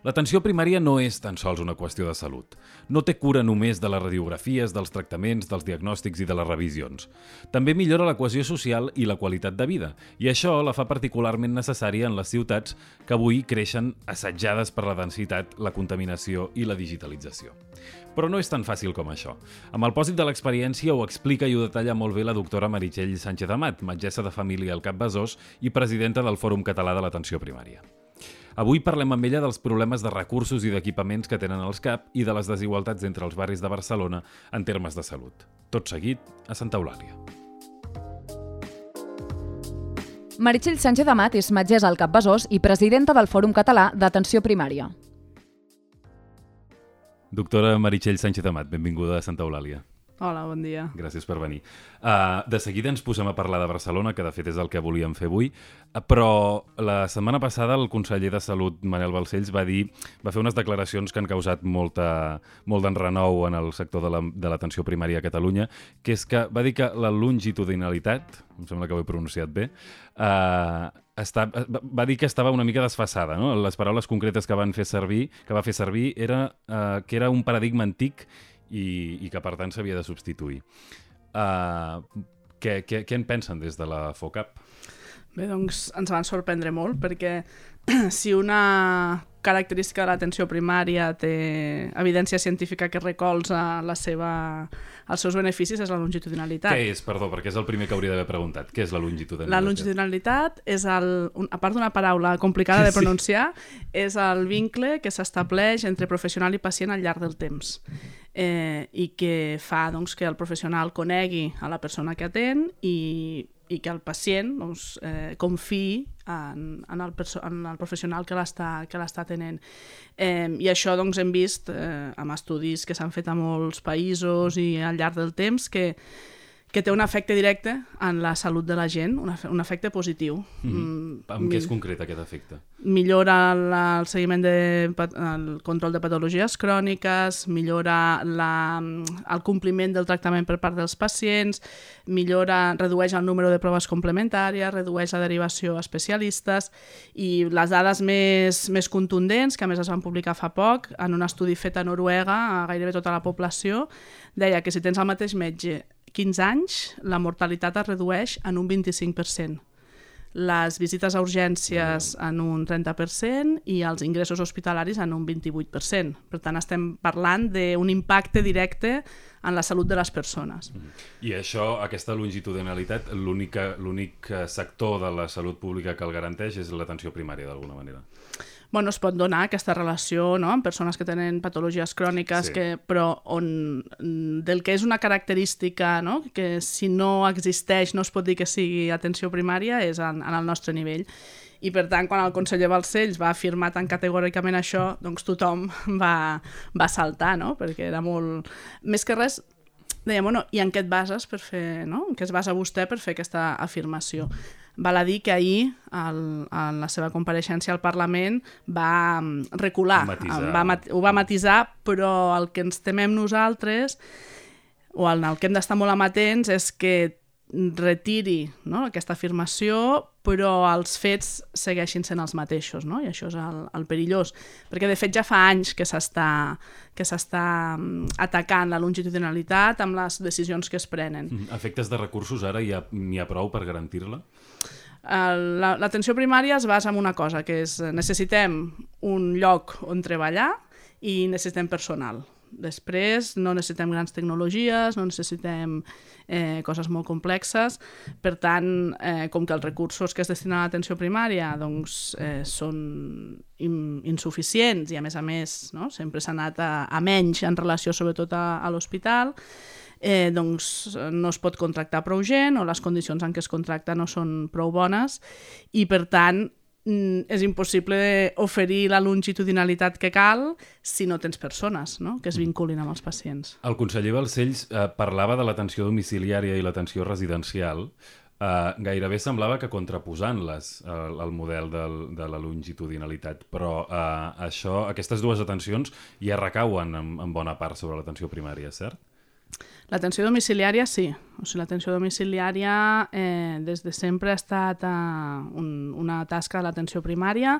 L'atenció primària no és tan sols una qüestió de salut. No té cura només de les radiografies, dels tractaments, dels diagnòstics i de les revisions. També millora la cohesió social i la qualitat de vida, i això la fa particularment necessària en les ciutats que avui creixen assetjades per la densitat, la contaminació i la digitalització. Però no és tan fàcil com això. Amb el pòsit de l'experiència ho explica i ho detalla molt bé la doctora Meritxell Sánchez Amat, metgessa de família al Cap Besòs i presidenta del Fòrum Català de l'Atenció Primària. Avui parlem amb ella dels problemes de recursos i d'equipaments que tenen els CAP i de les desigualtats entre els barris de Barcelona en termes de salut. Tot seguit, a Santa Eulàlia. Meritxell Sánchez Amat és metgessa al Cap Besòs i presidenta del Fòrum Català d'Atenció Primària. Doctora Meritxell Sánchez Amat, benvinguda a Santa Eulàlia. Hola, bon dia. Gràcies per venir. Uh, de seguida ens posem a parlar de Barcelona, que de fet és el que volíem fer avui, uh, però la setmana passada el conseller de Salut, Manel Balcells, va dir va fer unes declaracions que han causat molta, molt d'enrenou en el sector de l'atenció la, primària a Catalunya, que és que va dir que la longitudinalitat, em sembla que ho he pronunciat bé, uh, està, va dir que estava una mica desfassada. No? Les paraules concretes que van fer servir que va fer servir era uh, que era un paradigma antic i, i que per tant s'havia de substituir. Uh, què, què, què en pensen des de la FOCAP? Bé, doncs ens van sorprendre molt perquè si una característica de l'atenció primària té evidència científica que recolza la seva, els seus beneficis és la longitudinalitat. Què és, perdó, perquè és el primer que hauria d'haver preguntat. Què és la longitudinalitat? La longitudinalitat és, el, un, a part d'una paraula complicada de pronunciar, sí. és el vincle que s'estableix entre professional i pacient al llarg del temps eh, i que fa doncs, que el professional conegui a la persona que atén i i que el pacient doncs, eh, confiï en, en, el en el professional que l'està tenent. Eh, I això doncs, hem vist eh, amb estudis que s'han fet a molts països i al llarg del temps que que té un efecte directe en la salut de la gent, un, un efecte positiu. Mm -hmm. mm, en què és concret aquest efecte? Millora la, el seguiment de el control de patologies cròniques, millora la, el compliment del tractament per part dels pacients, millora, redueix el número de proves complementàries, redueix la derivació a especialistes i les dades més, més contundents, que a més es van publicar fa poc, en un estudi fet a Noruega, a gairebé tota la població, deia que si tens el mateix metge 15 anys, la mortalitat es redueix en un 25%, les visites a urgències en un 30% i els ingressos hospitalaris en un 28%. Per tant, estem parlant d'un impacte directe en la salut de les persones. I això, aquesta longitudinalitat, l'únic sector de la salut pública que el garanteix és l'atenció primària, d'alguna manera bueno, es pot donar aquesta relació no? amb persones que tenen patologies cròniques, sí. que, però on, del que és una característica no? que si no existeix no es pot dir que sigui atenció primària és en, en el nostre nivell. I per tant, quan el conseller Balcells va afirmar tan categòricament això, doncs tothom va, va saltar, no? perquè era molt... Més que res, dèiem, bueno, i en què et bases per fer, no? En què es basa vostè per fer aquesta afirmació? Val a dir que ahir, el, en la seva compareixença al Parlament, va mm, recular, va, ho va matisar, però el que ens temem nosaltres, o en el que hem d'estar molt amatents, és que retiri no, aquesta afirmació, però els fets segueixin sent els mateixos, no? i això és el, el perillós, perquè de fet ja fa anys que s'està que s'està mm, atacant la longitudinalitat amb les decisions que es prenen. Mm, efectes de recursos ara hi ha, hi ha prou per garantir-la? L'atenció primària es basa en una cosa, que és necessitem un lloc on treballar i necessitem personal. Després no necessitem grans tecnologies, no necessitem eh, coses molt complexes, per tant, eh, com que els recursos que es destinen a l'atenció primària doncs, eh, són in insuficients i a més a més no? sempre s'ha anat a, a menys en relació sobretot a, a l'hospital, eh, doncs no es pot contractar prou gent o les condicions en què es contracta no són prou bones i per tant mm, és impossible oferir la longitudinalitat que cal si no tens persones no? que es mm. vinculin amb els pacients. El conseller Balcells eh, parlava de l'atenció domiciliària i l'atenció residencial. Uh, gairebé semblava que contraposant-les uh, el model del, de la longitudinalitat, però uh, això, aquestes dues atencions ja recauen en, en bona part sobre l'atenció primària, cert? L'atenció domiciliària sí. O sigui, l'atenció domiciliària eh, des de sempre ha estat eh, un, una tasca de l'atenció primària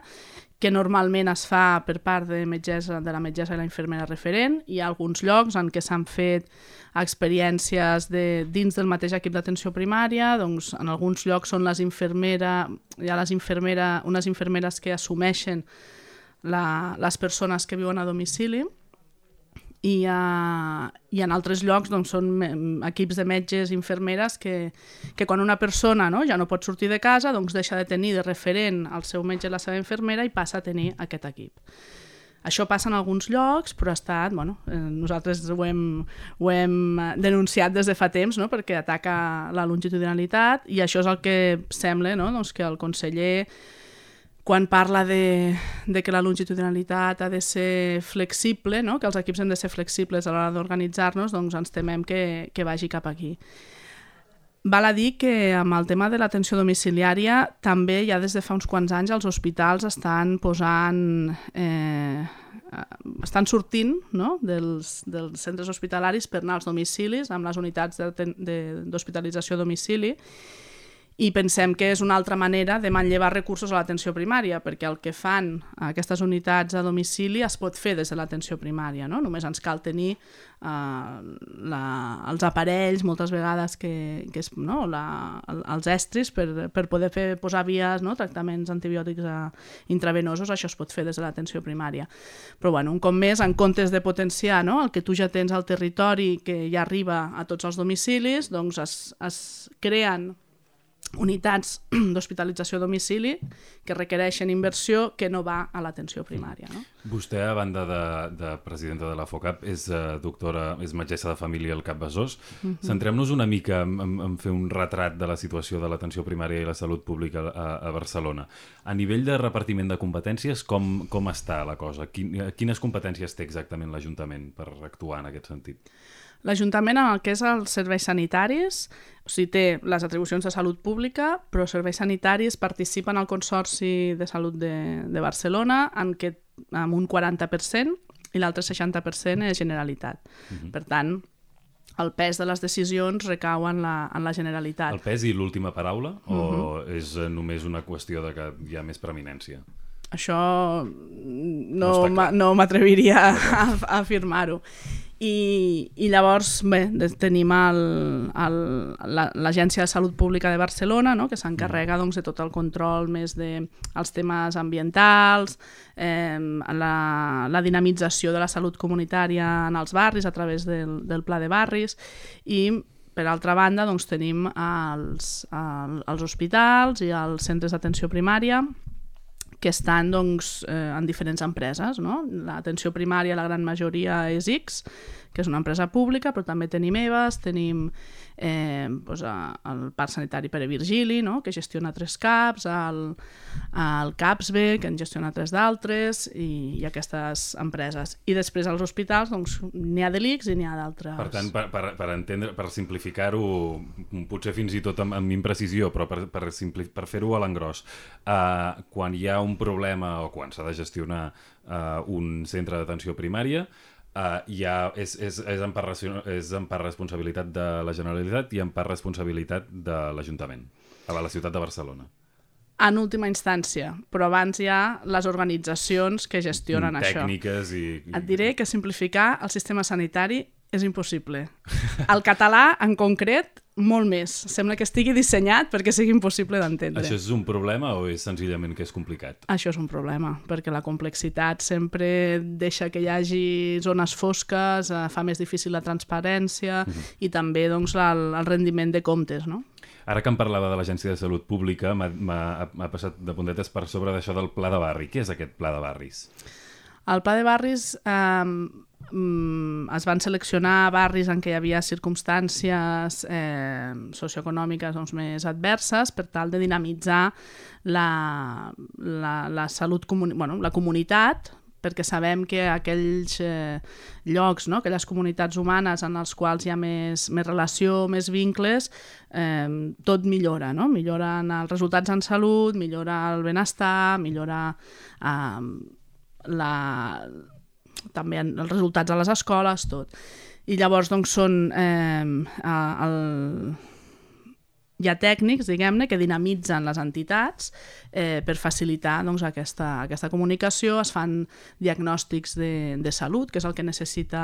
que normalment es fa per part de, metgessa, de la metgessa i la infermera referent. Hi ha alguns llocs en què s'han fet experiències de, dins del mateix equip d'atenció primària, doncs en alguns llocs són les infermera, hi ha les infermera, unes infermeres que assumeixen la, les persones que viuen a domicili i, uh, i en altres llocs doncs, són equips de metges i infermeres que, que quan una persona no, ja no pot sortir de casa doncs deixa de tenir de referent el seu metge i la seva infermera i passa a tenir aquest equip. Això passa en alguns llocs, però ha estat, bueno, eh, nosaltres ho hem, ho hem eh, denunciat des de fa temps, no? perquè ataca la longitudinalitat i això és el que sembla no? doncs que el conseller quan parla de, de que la longitudinalitat ha de ser flexible, no? que els equips han de ser flexibles a l'hora d'organitzar-nos, doncs ens temem que, que vagi cap aquí. Val a dir que amb el tema de l'atenció domiciliària també ja des de fa uns quants anys els hospitals estan posant... Eh, estan sortint no? dels, dels centres hospitalaris per anar als domicilis amb les unitats d'hospitalització a domicili i pensem que és una altra manera de manllevar recursos a l'atenció primària, perquè el que fan aquestes unitats a domicili es pot fer des de l'atenció primària, no? només ens cal tenir uh, la, els aparells, moltes vegades que, que és, no? la, els estris per, per poder fer, posar vies, no? tractaments antibiòtics a, intravenosos, això es pot fer des de l'atenció primària. Però bueno, un cop més, en comptes de potenciar no? el que tu ja tens al territori que ja arriba a tots els domicilis, doncs es, es creen unitats d'hospitalització a domicili que requereixen inversió que no va a l'atenció primària. No? Vostè, a banda de, de presidenta de la FOCAP, és uh, doctora, és metgessa de família al Cap Besòs. Uh mhm. -huh. Centrem-nos una mica en, en, en fer un retrat de la situació de l'atenció primària i la salut pública a, a Barcelona. A nivell de repartiment de competències, com, com està la cosa? Quin, quines competències té exactament l'Ajuntament per actuar en aquest sentit? L'Ajuntament en el que és els serveis sanitaris, o sigui, té les atribucions de salut pública, però els serveis sanitaris participen al Consorci de Salut de, de Barcelona en què, amb un 40% i l'altre 60% és Generalitat. Uh mhm. -huh. Per tant, el pes de les decisions recau en la, en la Generalitat. El pes i l'última paraula? Uh -huh. O mhm. és només una qüestió de que hi ha més preeminència? Això no, no m'atreviria a, a afirmar-ho. I, i llavors bé, tenim l'Agència la, de Salut Pública de Barcelona, no? que s'encarrega doncs, de tot el control més dels de, temes ambientals, eh, la, la dinamització de la salut comunitària en els barris a través del, del Pla de Barris i per altra banda doncs, tenim els, els hospitals i els centres d'atenció primària que estan doncs, eh, en diferents empreses. No? L'atenció primària, la gran majoria, és X, que és una empresa pública, però també tenim EVAs, tenim eh, doncs, el Parc Sanitari Pere Virgili, no? que gestiona tres CAPs, el, el CAPSB, que en gestiona tres d'altres, i, i aquestes empreses. I després als hospitals doncs, n'hi ha de l'ICS i n'hi ha d'altres. Per tant, per, per, per entendre, per simplificar-ho, potser fins i tot amb, amb imprecisió, però per, per, per fer-ho a l'engròs, eh, quan hi ha un problema o quan s'ha de gestionar eh, un centre d'atenció primària, Uh, ja és, és, és, en part, és en part responsabilitat de la Generalitat i en part responsabilitat de l'Ajuntament, a la ciutat de Barcelona. En última instància, però abans hi ha les organitzacions que gestionen Tècniques això. Tècniques i... Et diré que simplificar el sistema sanitari és impossible. El català, en concret, molt més. Sembla que estigui dissenyat perquè sigui impossible d'entendre. Això és un problema o és senzillament que és complicat? Això és un problema, perquè la complexitat sempre deixa que hi hagi zones fosques, eh, fa més difícil la transparència mhm. -huh. i també doncs, el, el rendiment de comptes, no? Ara que em parlava de l'Agència de Salut Pública, m'ha passat de puntetes per sobre d'això del Pla de Barri. Què és aquest Pla de Barris? El Pla de Barris eh, mm, es van seleccionar barris en què hi havia circumstàncies eh, socioeconòmiques doncs, més adverses per tal de dinamitzar la, la, la salut comuni bueno, la comunitat perquè sabem que aquells eh, llocs, no? aquelles comunitats humanes en els quals hi ha més, més relació, més vincles, eh, tot millora, no? milloren els resultats en salut, millora el benestar, millora eh, la, també els resultats a les escoles, tot. I llavors doncs, són eh, el, hi ha tècnics, diguem-ne, que dinamitzen les entitats eh, per facilitar doncs, aquesta, aquesta comunicació, es fan diagnòstics de, de salut, que és el que necessita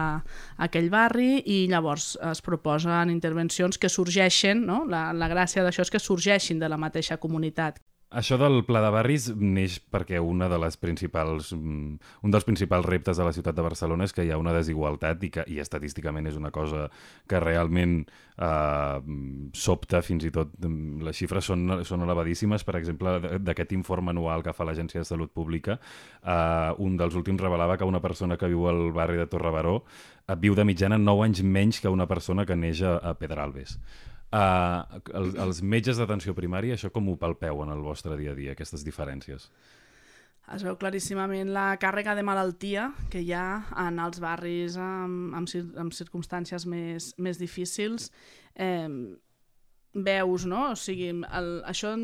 aquell barri, i llavors es proposen intervencions que sorgeixen, no? la, la gràcia d'això és que sorgeixin de la mateixa comunitat. Això del pla de barris neix perquè una de les principals, mm, un dels principals reptes de la ciutat de Barcelona és que hi ha una desigualtat i que i estadísticament és una cosa que realment eh, sobta, fins i tot mm, les xifres són, són elevadíssimes. Per exemple, d'aquest informe anual que fa l'Agència de Salut Pública, eh, un dels últims revelava que una persona que viu al barri de Torre Baró eh, viu de mitjana 9 anys menys que una persona que neix a, a Pedralbes. Uh, els, els metges d'atenció primària, això com ho palpeu en el vostre dia a dia, aquestes diferències? Es veu claríssimament la càrrega de malaltia que hi ha en els barris amb, amb, amb circumstàncies més, més difícils. Eh, veus, no? O sigui, el, això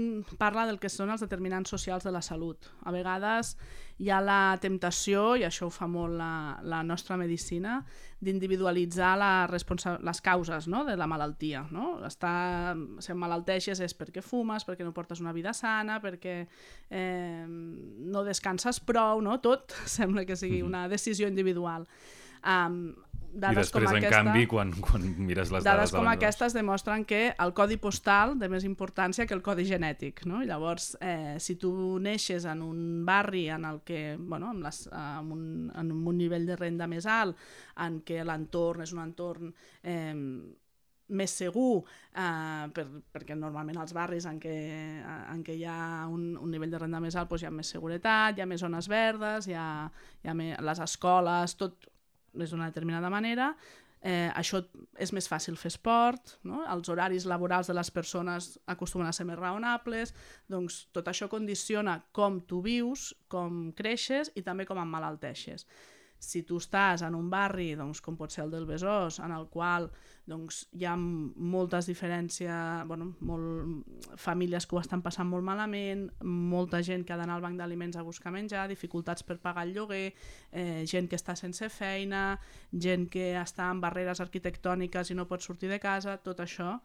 parla del que són els determinants socials de la salut. A vegades hi ha la temptació, i això ho fa molt la, la nostra medicina, d'individualitzar les causes no? de la malaltia. No? Està, si malalteixes és perquè fumes, perquè no portes una vida sana, perquè eh, no descanses prou, no? tot sembla que sigui una decisió individual. Um, dades I després, com aquesta, en canvi, quan, quan mires les dades... Dades com aquestes demostren que el codi postal té més importància que el codi genètic. No? I llavors, eh, si tu neixes en un barri en el que, bueno, amb, les, amb, un, en un nivell de renda més alt, en què l'entorn és un entorn eh, més segur, eh, per, perquè normalment als barris en què, en què hi ha un, un nivell de renda més alt doncs hi ha més seguretat, hi ha més zones verdes, hi ha, hi ha més, les escoles, tot d'una determinada manera, eh, això és més fàcil fer esport, no? els horaris laborals de les persones acostumen a ser més raonables, doncs tot això condiciona com tu vius, com creixes i també com emmalalteixes si tu estàs en un barri, doncs, com pot ser el del Besòs, en el qual doncs, hi ha moltes diferències, bueno, molt, famílies que ho estan passant molt malament, molta gent que ha d'anar al banc d'aliments a buscar menjar, dificultats per pagar el lloguer, eh, gent que està sense feina, gent que està en barreres arquitectòniques i no pot sortir de casa, tot això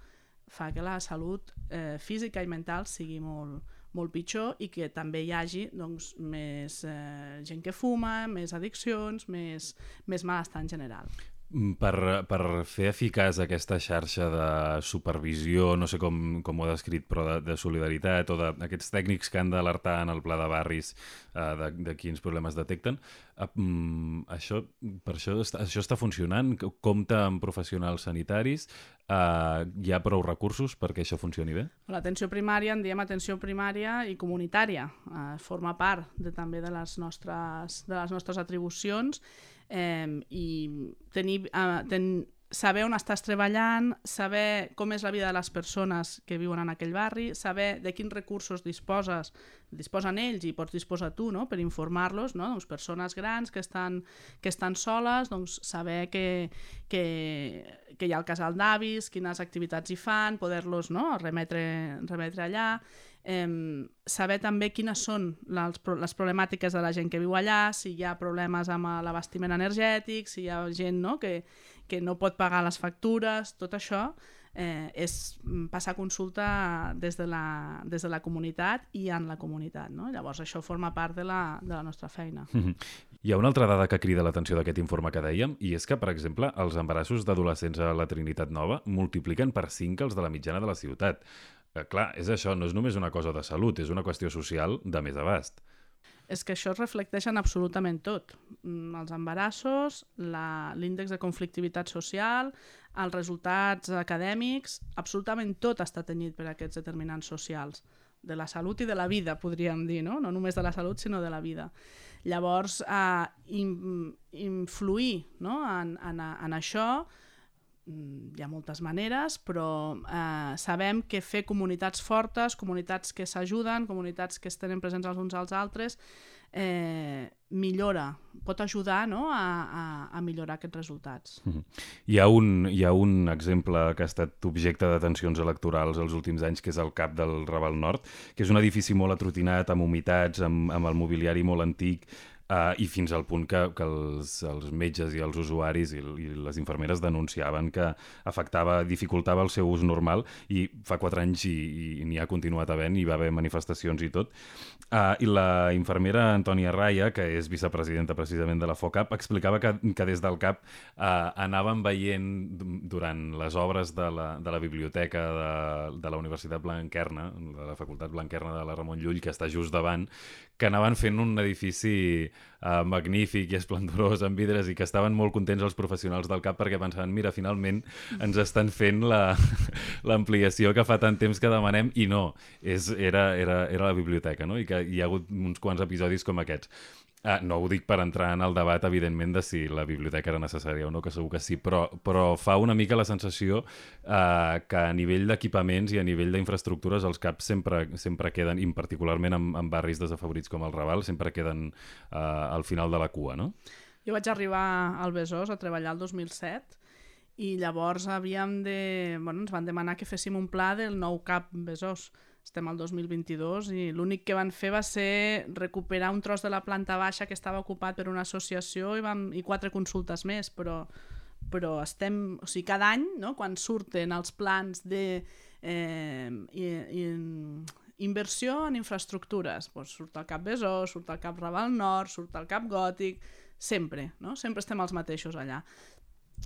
fa que la salut eh, física i mental sigui molt, molt pitjor i que també hi hagi doncs, més eh, gent que fuma, més addiccions, més, més malestar en general. Mm, per, per fer eficaç aquesta xarxa de supervisió, no sé com, com ho ha descrit, però de, de solidaritat o d'aquests tècnics que han d'alertar en el pla de barris eh, de, de quins problemes detecten, eh, mm, això, per això, està, això està funcionant? Compta amb professionals sanitaris? Eh, hi ha prou recursos perquè això funcioni bé? L'atenció primària, en diem atenció primària i comunitària. Eh, forma part de, també de les nostres, de les nostres atribucions eh, i tenir, eh, ten, saber on estàs treballant, saber com és la vida de les persones que viuen en aquell barri, saber de quins recursos disposes, disposen ells i pots disposar tu no? per informar-los, no? doncs persones grans que estan, que estan soles, doncs saber que, que, que hi ha el casal d'avis, quines activitats hi fan, poder-los no? remetre, remetre allà, eh, saber també quines són les, les problemàtiques de la gent que viu allà, si hi ha problemes amb l'abastiment energètic, si hi ha gent no? Que, que no pot pagar les factures, tot això eh, és passar consulta des de, la, des de la comunitat i en la comunitat. No? Llavors això forma part de la, de la nostra feina. Mm -hmm. Hi ha una altra dada que crida l'atenció d'aquest informe que dèiem, i és que, per exemple, els embarassos d'adolescents a la Trinitat Nova multipliquen per 5 els de la mitjana de la ciutat. Eh, clar, és això, no és només una cosa de salut, és una qüestió social de més abast. És que això es reflecteix en absolutament tot. Mm, els embarassos, l'índex de conflictivitat social, els resultats acadèmics, absolutament tot està tenyit per aquests determinants socials de la salut i de la vida, podríem dir, no? No només de la salut, sinó de la vida. Llavors, eh, in, influir no? en, en, en això hi ha moltes maneres, però eh, sabem que fer comunitats fortes, comunitats que s'ajuden, comunitats que es tenen presents els uns als altres, eh, millora, pot ajudar no? a, a, a millorar aquests resultats. Mm -hmm. hi, ha un, hi ha un exemple que ha estat objecte d'atencions electorals els últims anys, que és el CAP del Raval Nord, que és un edifici molt atrotinat, amb humitats, amb, amb el mobiliari molt antic, uh, i fins al punt que, que els, els metges i els usuaris i, i les infermeres denunciaven que afectava, dificultava el seu ús normal i fa quatre anys i, i n'hi ha continuat havent, hi va haver manifestacions i tot. Uh, I la infermera Antònia Raya, que és vicepresidenta precisament de la FOCAP, explicava que, que des del CAP uh, anaven veient durant les obres de la, de la biblioteca de, de la Universitat Blanquerna, de la Facultat Blanquerna de la Ramon Llull, que està just davant, que anaven fent un edifici uh, magnífic i esplendorós amb vidres i que estaven molt contents els professionals del CAP perquè pensaven, mira, finalment ens estan fent l'ampliació que fa tant temps que demanem i no, és, era, era, era la biblioteca, no? I que hi ha hagut uns quants episodis com aquests. Ah, no ho dic per entrar en el debat, evidentment, de si la biblioteca era necessària o no, que segur que sí, però, però fa una mica la sensació eh, que a nivell d'equipaments i a nivell d'infraestructures els CAPs sempre, sempre queden, i particularment en, en barris desafavorits com el Raval, sempre queden eh, al final de la cua, no? Jo vaig arribar al Besòs a treballar el 2007 i llavors havíem de... Bueno, ens van demanar que féssim un pla del nou CAP Besòs estem al 2022 i l'únic que van fer va ser recuperar un tros de la planta baixa que estava ocupat per una associació i, vam, i quatre consultes més, però, però estem, o sigui, cada any, no, quan surten els plans de eh, i, i, inversió en infraestructures, doncs surt el Cap Besó, surt el Cap Raval Nord, surt el Cap Gòtic, sempre, no? sempre estem els mateixos allà.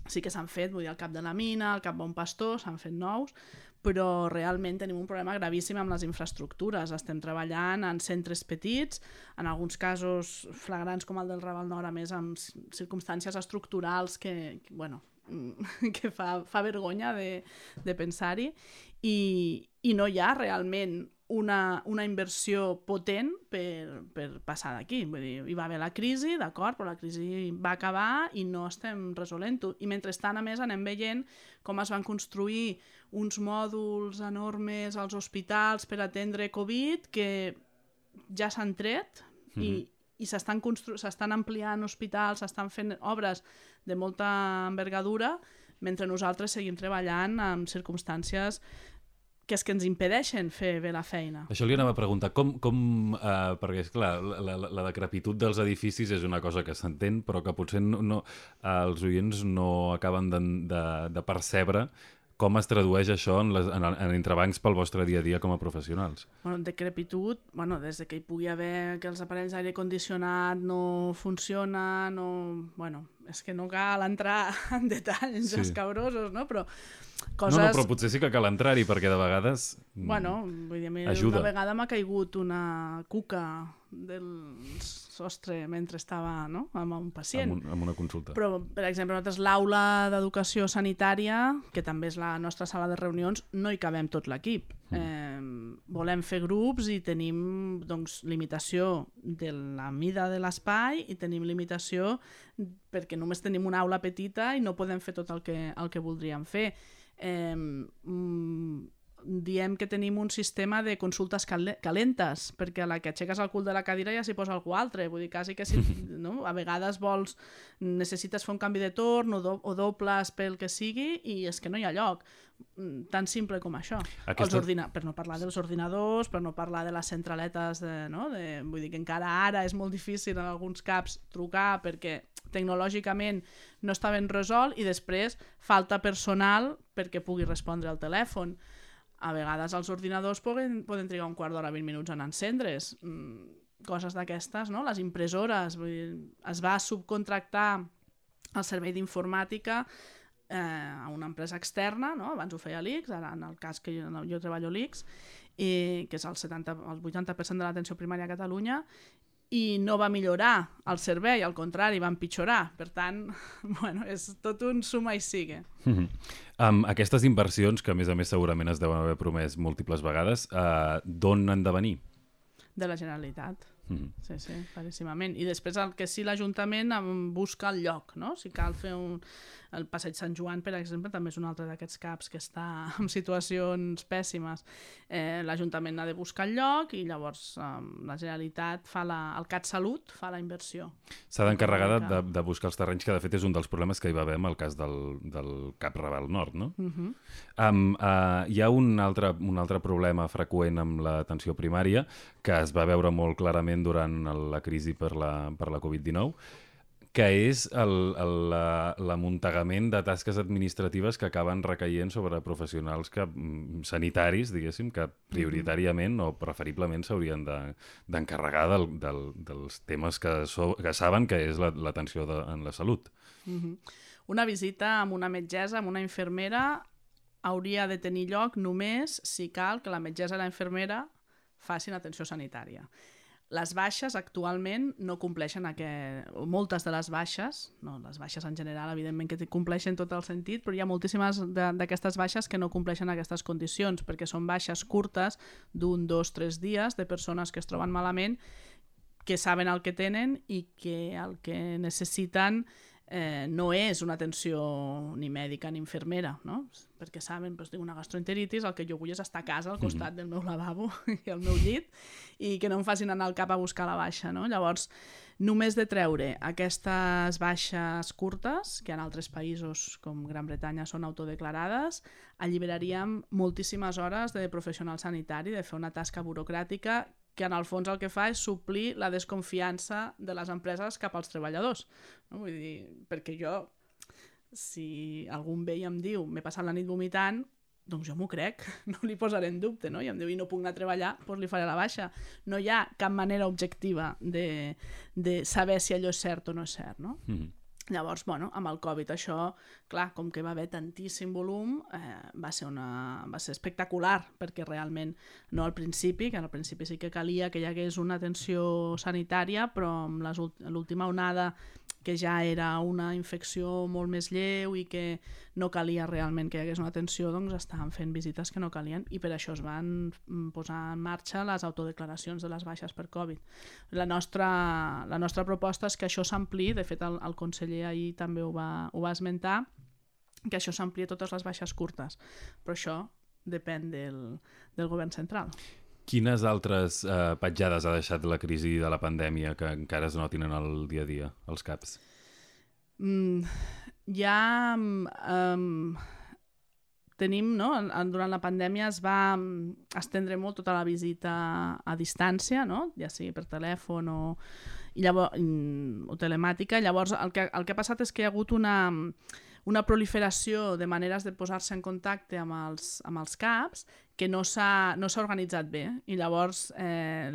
Sí que s'han fet, vull dir, el Cap de la Mina, el Cap Bon Pastor, s'han fet nous, però realment tenim un problema gravíssim amb les infraestructures. Estem treballant en centres petits, en alguns casos flagrants com el del Raval Nord, a més amb circumstàncies estructurals que, que bueno, que fa, fa vergonya de, de pensar-hi, i, i no hi ha realment una, una inversió potent per, per passar d'aquí. Vull dir, hi va haver la crisi, d'acord, però la crisi va acabar i no estem resolent-ho. I mentrestant, a més, anem veient com es van construir uns mòduls enormes als hospitals per atendre Covid que ja s'han tret mm -hmm. i, mhm. i s'estan ampliant hospitals, s'estan fent obres de molta envergadura, mentre nosaltres seguim treballant en circumstàncies que és que ens impedeixen fer bé la feina. Això li anava a preguntar, com, com uh, perquè és clar, la, la, la decrepitud dels edificis és una cosa que s'entén, però que potser no, no, els oients no acaben de, de, de percebre com es tradueix això en, les, en, en entrebancs pel vostre dia a dia com a professionals? Bueno, decrepitud, bueno, des de que hi pugui haver que els aparells d'aire condicionat no funcionen, no... Bueno, és que no cal entrar en detalls sí. escabrosos, no? Però coses... No, no, però potser sí que cal entrar-hi, perquè de vegades mm, bueno, vull dir, ajuda. una vegada m'ha caigut una cuca del sostre mentre estava no? amb un pacient. Amb, un, amb una consulta. Però, per exemple, nosaltres l'aula d'educació sanitària, que també és la nostra sala de reunions, no hi cabem tot l'equip. Mm. Eh, volem fer grups i tenim doncs, limitació de la mida de l'espai i tenim limitació perquè només tenim una aula petita i no podem fer tot el que, el que voldríem fer eh, diem que tenim un sistema de consultes cal calentes, perquè a la que aixeques el cul de la cadira ja s'hi posa algú altre, vull dir, quasi que si, no? a vegades vols, necessites fer un canvi de torn o, do, o dobles pel que sigui i és que no hi ha lloc mm, tan simple com això. Aquesta... Els ordina... Per no parlar dels ordinadors, per no parlar de les centraletes, de, no? de... vull dir que encara ara és molt difícil en alguns caps trucar perquè tecnològicament no està ben resolt i després falta personal perquè pugui respondre al telèfon. A vegades els ordinadors poden, poden trigar un quart d'hora, 20 minuts en encendre's. Mm, coses d'aquestes, no? Les impressores, vull dir, es va subcontractar el servei d'informàtica eh, a una empresa externa, no? abans ho feia l'ICS, ara en el cas que jo, jo treballo l'ICS, i, que és el, 70, el 80% de l'atenció primària a Catalunya, i no va millorar el servei, al contrari, va empitjorar. Per tant, bueno, és tot un suma i sigue. Mm -hmm. um, aquestes inversions, que a més a més segurament es deuen haver promès múltiples vegades, uh, d'on han de venir? De la Generalitat. Mm -hmm. Sí, sí, claríssimament. I després el que sí l'Ajuntament busca el lloc, no? Si cal fer un, el Passeig Sant Joan, per exemple, també és un altre d'aquests caps que està en situacions pèssimes. Eh, L'Ajuntament ha de buscar el lloc i llavors eh, la Generalitat fa la, el CAT Salut fa la inversió. S'ha d'encarregar de, de buscar els terrenys, que de fet és un dels problemes que hi va haver amb el cas del, del Cap Raval Nord, no? Uh -huh. um, uh, hi ha un altre, un altre problema freqüent amb l'atenció primària que es va veure molt clarament especialment durant la crisi per la, per la Covid-19, que és l'amuntegament de tasques administratives que acaben recaient sobre professionals que, mm, sanitaris, diguéssim, que prioritàriament o preferiblement s'haurien d'encarregar de, del, del, dels temes que, so, que saben que és l'atenció la, en la salut. Mm -hmm. Una visita amb una metgessa, amb una infermera, hauria de tenir lloc només si cal que la metgessa i la infermera facin atenció sanitària. Les baixes actualment no compleixen aquest... moltes de les baixes, no, les baixes en general evidentment que compleixen tot el sentit, però hi ha moltíssimes d'aquestes baixes que no compleixen aquestes condicions, perquè són baixes curtes d'un, dos, tres dies de persones que es troben malament, que saben el que tenen i que el que necessiten eh, no és una atenció ni mèdica ni infermera, no? perquè saben, doncs, tinc una gastroenteritis, el que jo vull és estar a casa al costat mm -hmm. del meu lavabo i el meu llit i que no em facin anar al cap a buscar la baixa. No? Llavors, només de treure aquestes baixes curtes, que en altres països com Gran Bretanya són autodeclarades, alliberaríem moltíssimes hores de professional sanitari, de fer una tasca burocràtica que en el fons el que fa és suplir la desconfiança de les empreses cap als treballadors. No? Vull dir, perquè jo, si algun ve i em diu m'he passat la nit vomitant, doncs jo m'ho crec, no li posaré en dubte, no? I em diu, i no puc anar a treballar, doncs li faré la baixa. No hi ha cap manera objectiva de, de saber si allò és cert o no és cert, no? Mm -hmm. Llavors, bueno, amb el Covid això, clar, com que va haver tantíssim volum, eh, va, ser una, va ser espectacular, perquè realment, no al principi, que al principi sí que calia que hi hagués una atenció sanitària, però amb l'última onada que ja era una infecció molt més lleu i que no calia realment que hi hagués una atenció, doncs estaven fent visites que no calien i per això es van posar en marxa les autodeclaracions de les baixes per Covid. La nostra, la nostra proposta és que això s'ampli, de fet el, el conseller ahir també ho va, ho va esmentar, que això s'ampli a totes les baixes curtes, però això depèn del, del govern central. Quines altres eh, petjades ha deixat la crisi de la pandèmia que encara es notin en el dia a dia, els CAPs? Mm, ja um, tenim, no? durant la pandèmia es va estendre molt tota la visita a distància, no? ja sigui per telèfon o, i llavors, o telemàtica. Llavors el que, el que ha passat és que hi ha hagut una, una proliferació de maneres de posar-se en contacte amb els, amb els CAPs que no s'ha no organitzat bé i llavors eh,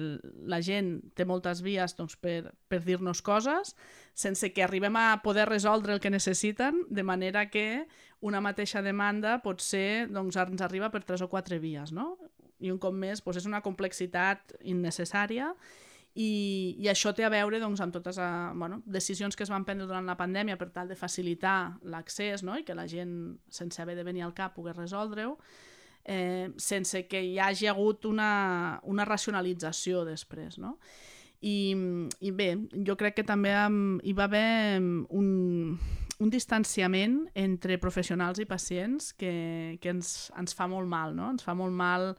la gent té moltes vies doncs, per, per dir-nos coses sense que arribem a poder resoldre el que necessiten, de manera que una mateixa demanda pot ser, doncs, ens arriba per tres o quatre vies, no? I un cop més doncs, és una complexitat innecessària i, i això té a veure doncs, amb totes a, eh, bueno, decisions que es van prendre durant la pandèmia per tal de facilitar l'accés no? i que la gent, sense haver de venir al cap, pogués resoldre-ho, eh, sense que hi hagi hagut una, una racionalització després. No? I, I bé, jo crec que també hi va haver un, un distanciament entre professionals i pacients que, que ens, ens fa molt mal, no? Ens fa molt mal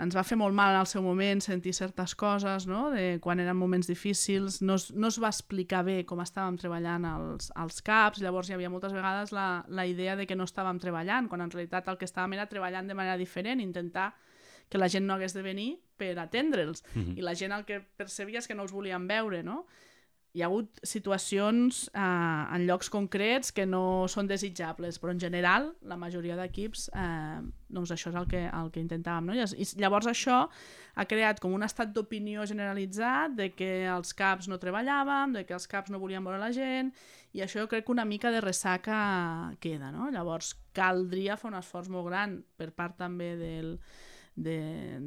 ens va fer molt mal al seu moment sentir certes coses, no? de quan eren moments difícils, no es, no es va explicar bé com estàvem treballant als, als CAPs, llavors hi havia moltes vegades la, la idea de que no estàvem treballant, quan en realitat el que estàvem era treballant de manera diferent, intentar que la gent no hagués de venir per atendre'ls, mm -hmm. i la gent el que percebia és que no els volien veure, no? Hi ha hagut situacions eh, en llocs concrets que no són desitjables, però en general la majoria d'equips eh, doncs això és el que, el que intentàvem. No? I llavors això ha creat com un estat d'opinió generalitzat de que els CAPs no treballàvem, de que els CAPs no volien veure la gent i això jo crec que una mica de ressaca queda. No? Llavors caldria fer un esforç molt gran per part també del, de,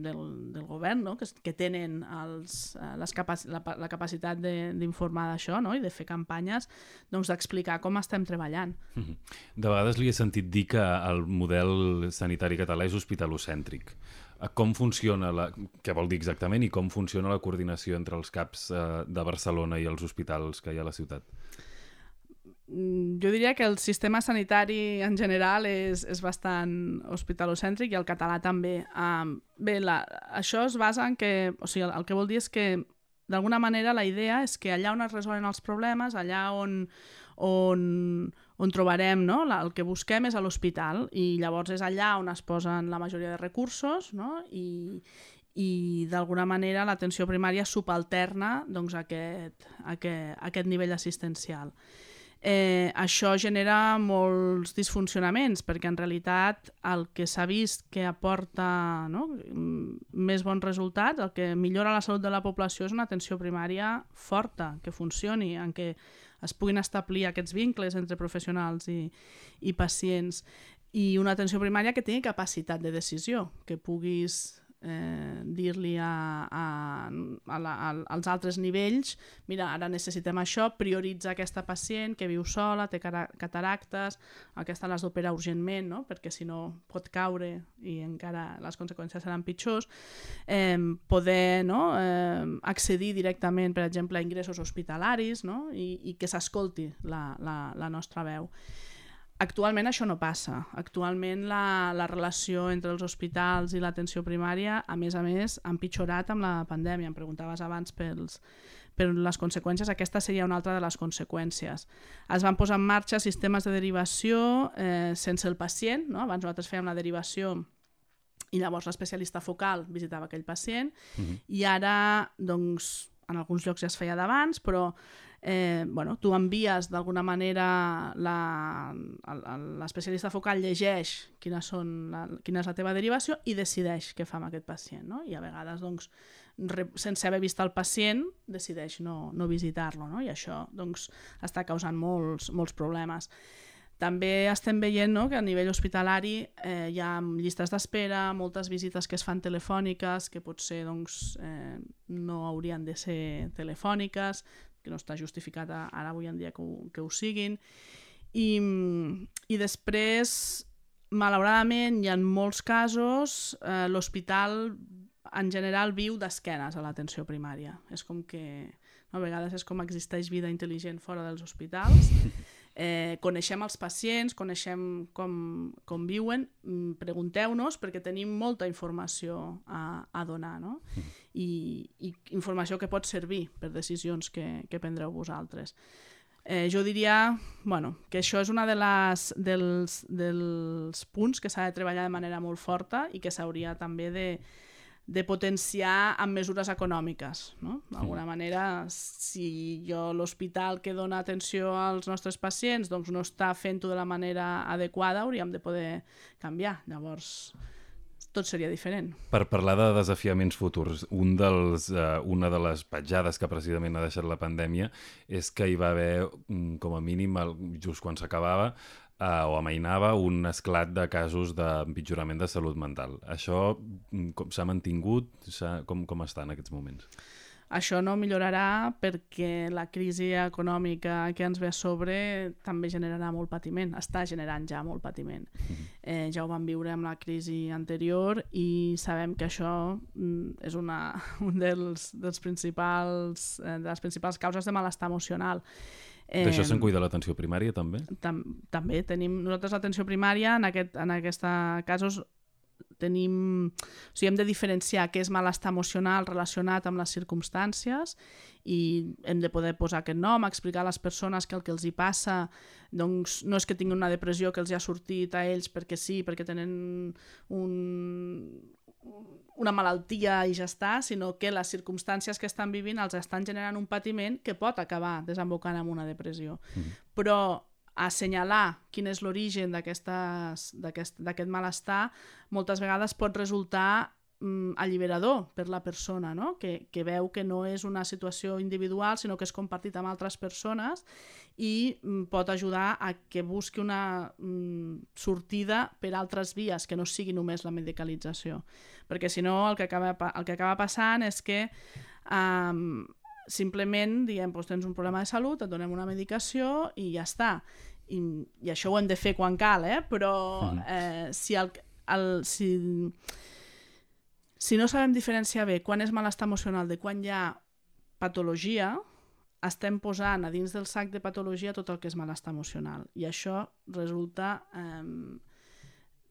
del, del govern, no? que, que tenen els, eh, les capac la, la capacitat d'informar d'això no? i de fer campanyes doncs, d'explicar com estem treballant. Mhm. De vegades li he sentit dir que el model sanitari català és hospitalocèntric. Eh, com funciona, la, què vol dir exactament, i com funciona la coordinació entre els CAPs eh, de Barcelona i els hospitals que hi ha a la ciutat? Mm, jo diria que el sistema sanitari en general és, és bastant hospitalocèntric i el català també. Um, bé, la, això es basa en que, o sigui, el, el que vol dir és que d'alguna manera la idea és que allà on es resolen els problemes, allà on, on, on trobarem no? el que busquem és a l'hospital i llavors és allà on es posen la majoria de recursos no? I, i d'alguna manera l'atenció primària subalterna doncs, aquest, aquest, aquest nivell assistencial. Eh, això genera molts disfuncionaments perquè en realitat el que s'ha vist que aporta no, més bons resultats, el que millora la salut de la població és una atenció primària forta, que funcioni, en què es puguin establir aquests vincles entre professionals i, i pacients. I una atenció primària que tingui capacitat de decisió, que puguis eh, dir-li a, a, a la, a, als altres nivells mira, ara necessitem això, prioritza aquesta pacient que viu sola, té cataractes, aquesta l'has d'operar urgentment, no? perquè si no pot caure i encara les conseqüències seran pitjors, eh, poder no? eh, accedir directament, per exemple, a ingressos hospitalaris no? I, i que s'escolti la, la, la nostra veu. Actualment això no passa. Actualment la, la relació entre els hospitals i l'atenció primària, a més a més, ha empitjorat amb la pandèmia. Em preguntaves abans pels, per les conseqüències, aquesta seria una altra de les conseqüències. Es van posar en marxa sistemes de derivació eh, sense el pacient, no? abans nosaltres fèiem la derivació i llavors l'especialista focal visitava aquell pacient uh mhm. -huh. i ara doncs, en alguns llocs ja es feia d'abans, però eh, bueno, tu envies d'alguna manera l'especialista focal llegeix quines són la, quina és la teva derivació i decideix què fa amb aquest pacient. No? I a vegades, doncs, re, sense haver vist el pacient, decideix no, no visitar-lo. No? I això doncs, està causant molts, molts problemes. També estem veient no, que a nivell hospitalari eh, hi ha llistes d'espera, moltes visites que es fan telefòniques, que potser doncs, eh, no haurien de ser telefòniques, que no està justificat ara avui en dia que ho, que ho siguin. I, I després, malauradament, hi ha molts casos, eh, l'hospital en general viu d'esquenes a l'atenció primària. És com que a vegades és com existeix vida intel·ligent fora dels hospitals Eh, coneixem els pacients, coneixem com, com viuen, mm, pregunteu-nos perquè tenim molta informació a, a donar no? Mm. I, i informació que pot servir per decisions que, que prendreu vosaltres. Eh, jo diria bueno, que això és una de les, dels, dels punts que s'ha de treballar de manera molt forta i que s'hauria també de, de potenciar amb mesures econòmiques. No? D'alguna manera, si jo l'hospital que dona atenció als nostres pacients doncs no està fent-ho de la manera adequada, hauríem de poder canviar. Llavors, tot seria diferent. Per parlar de desafiaments futurs, un dels, uh, una de les petjades que precisament ha deixat la pandèmia és que hi va haver, mm, com a mínim, just quan s'acabava, eh, o amainava un esclat de casos d'empitjorament de salut mental. Això mm, s'ha mantingut? Com, com està en aquests moments? Això no millorarà perquè la crisi econòmica que ens ve a sobre també generarà molt patiment, està generant ja molt patiment. Mhm. Eh, ja ho vam viure amb la crisi anterior i sabem que això mm, és una un dels, dels principals, eh, de les principals causes de malestar emocional. Eh, D'això se'n cuida l'atenció primària, també? Tam també. Tenim nosaltres l'atenció primària, en, aquest, en aquesta casos tenim... O sigui, hem de diferenciar què és malestar emocional relacionat amb les circumstàncies i hem de poder posar aquest nom, explicar a les persones que el que els hi passa doncs, no és que tinguin una depressió que els hi ha sortit a ells perquè sí, perquè tenen un, una malaltia i ja està, sinó que les circumstàncies que estan vivint els estan generant un patiment que pot acabar desembocant en una depressió. Mm. Però assenyalar quin és l'origen d'aquest malestar moltes vegades pot resultar mm, alliberador per la persona, no? que, que veu que no és una situació individual, sinó que és compartit amb altres persones i mm, pot ajudar a que busqui una mm, sortida per altres vies, que no sigui només la medicalització. Perquè si no el que acaba, el que acaba passant és que um, simplement diem doncs tens un problema de salut, et donem una medicació i ja està. I, i això ho hem de fer quan cal, eh? però eh, si, el, el, si, si no sabem diferenciar bé quan és malestar emocional de quan hi ha patologia, estem posant a dins del sac de patologia tot el que és malestar emocional i això resulta eh,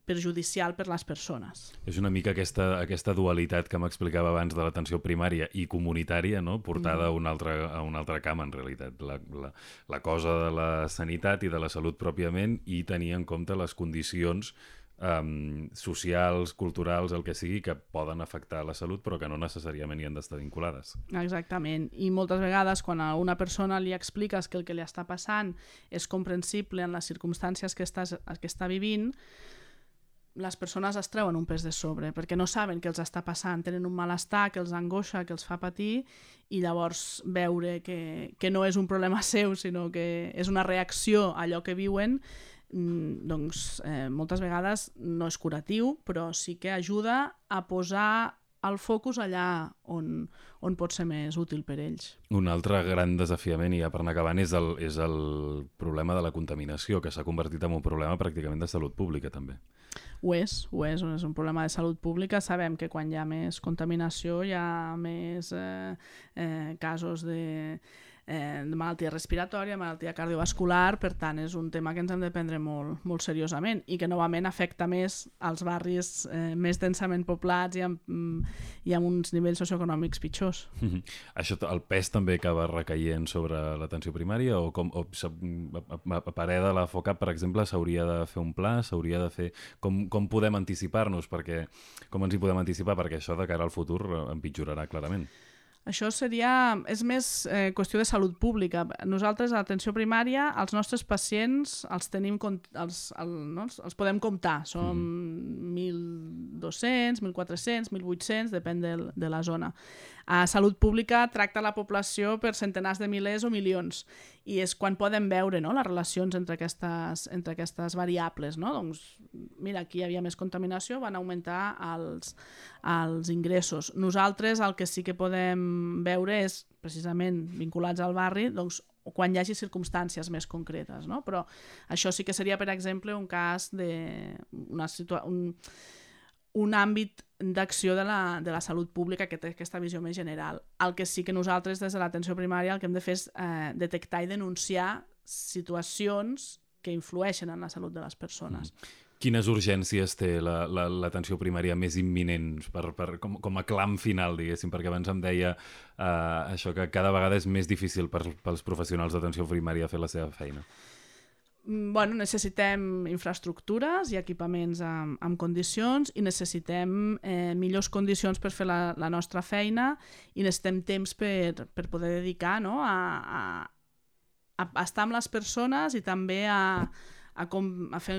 perjudicial per les persones. És una mica aquesta, aquesta dualitat que m'explicava abans de l'atenció primària i comunitària, no? portada mm. a, un altre, a un altre camp, en realitat. La, la, la cosa de la sanitat i de la salut pròpiament i tenir en compte les condicions um, socials, culturals, el que sigui, que poden afectar la salut però que no necessàriament hi han d'estar vinculades. Exactament. I moltes vegades quan a una persona li expliques que el que li està passant és comprensible en les circumstàncies que, estàs, que està vivint, les persones es treuen un pes de sobre perquè no saben què els està passant, tenen un malestar que els angoixa, que els fa patir i llavors veure que, que no és un problema seu sinó que és una reacció a allò que viuen Mm, doncs eh, moltes vegades no és curatiu, però sí que ajuda a posar el focus allà on, on pot ser més útil per ells. Un altre gran desafiament, i ja per anar acabant, és el, és el problema de la contaminació, que s'ha convertit en un problema pràcticament de salut pública, també. Ho és, ho és, és un problema de salut pública. Sabem que quan hi ha més contaminació hi ha més eh, eh, casos de eh, malaltia respiratòria, malaltia cardiovascular, per tant és un tema que ens hem de prendre molt, molt seriosament i que novament afecta més als barris eh, més densament poblats i amb, mm, i amb uns nivells socioeconòmics pitjors. Mm -hmm. Això, el pes també acaba recaient sobre l'atenció primària o, com, o a, a parer de la FOCAP, per exemple, s'hauria de fer un pla, s'hauria de fer... Com, com podem anticipar-nos? perquè Com ens hi podem anticipar? Perquè això de cara al futur empitjorarà clarament. Això seria... és més eh, qüestió de salut pública. Nosaltres, a l'atenció primària, els nostres pacients els tenim... Els, el, no? els podem comptar. Som mm. 1.200, 1.400, 1.800, depèn de, de la zona. A salut pública tracta la població per centenars de milers o milions i és quan poden veure no, les relacions entre aquestes, entre aquestes variables. No? Doncs, mira, aquí hi havia més contaminació, van augmentar els, els ingressos. Nosaltres el que sí que podem veure és, precisament vinculats al barri, doncs, quan hi hagi circumstàncies més concretes. No? Però això sí que seria, per exemple, un cas de... Una situa un, un àmbit d'acció de, la, de la salut pública que té aquesta visió més general. El que sí que nosaltres des de l'atenció primària el que hem de fer és eh, detectar i denunciar situacions que influeixen en la salut de les persones. Mm. Quines urgències té l'atenció la, la, primària més imminents per, per, com, com a clam final, diguéssim? Perquè abans em deia eh, això que cada vegada és més difícil per, pels professionals d'atenció primària fer la seva feina. Mm, bueno, necessitem infraestructures i equipaments amb, amb condicions i necessitem eh, millors condicions per fer la, la nostra feina i necessitem temps per, per poder dedicar no? a, a, a estar amb les persones i també a, a, com, a fer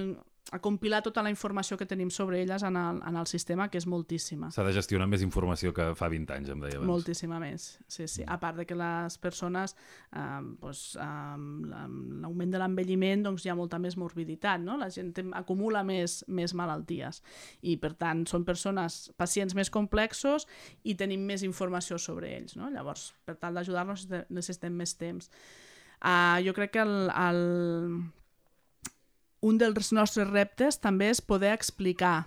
a compilar tota la informació que tenim sobre elles en el, en el sistema, que és moltíssima. S'ha de gestionar més informació que fa 20 anys, em deia abans. Moltíssima més, sí, sí. A part de que les persones, eh, doncs, amb l'augment de l'envelliment, doncs hi ha molta més morbiditat, no? La gent acumula més, més malalties i, per tant, són persones, pacients més complexos i tenim més informació sobre ells, no? Llavors, per tal d'ajudar-los necessitem més temps. Uh, jo crec que el, el, un dels nostres reptes també és poder explicar,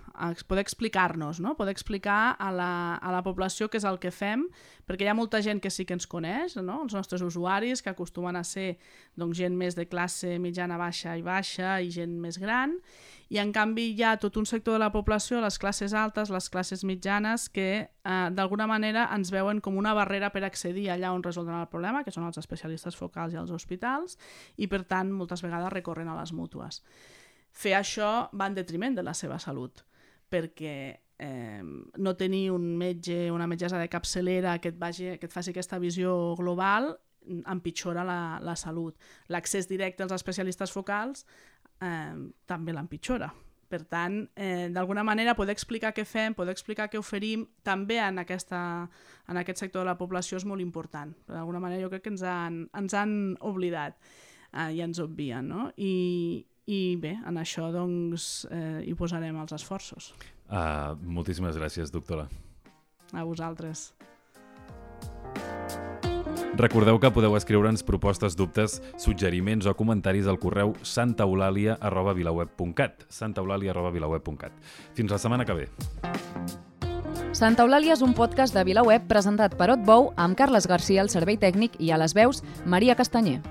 poder explicar-nos, no? poder explicar a la, a la població què és el que fem, perquè hi ha molta gent que sí que ens coneix, no? els nostres usuaris, que acostumen a ser doncs, gent més de classe mitjana, baixa i baixa i gent més gran, i en canvi hi ha tot un sector de la població, les classes altes, les classes mitjanes, que eh, d'alguna manera ens veuen com una barrera per accedir allà on resoldran el problema, que són els especialistes focals i els hospitals, i per tant moltes vegades recorren a les mútues. Fer això va en detriment de la seva salut, perquè eh, no tenir un metge, una metgessa de capçalera que et, vagi, que et faci aquesta visió global empitjora la, la salut. L'accés directe als especialistes focals eh, també l'empitjora. Per tant, eh, d'alguna manera, poder explicar què fem, poder explicar què oferim, també en, aquesta, en aquest sector de la població és molt important. D'alguna manera jo crec que ens han, ens han oblidat eh, i ens obvien. No? I, I bé, en això doncs, eh, hi posarem els esforços. Uh, moltíssimes gràcies, doctora. A vosaltres. Recordeu que podeu escriure'ns propostes, dubtes, suggeriments o comentaris al correu santaeulàlia.vilaweb.cat santaeulàlia.vilaweb.cat Fins la setmana que ve. Santa Eulàlia és un podcast de VilaWeb presentat per Otbou amb Carles Garcia al servei tècnic i a les veus Maria Castanyer.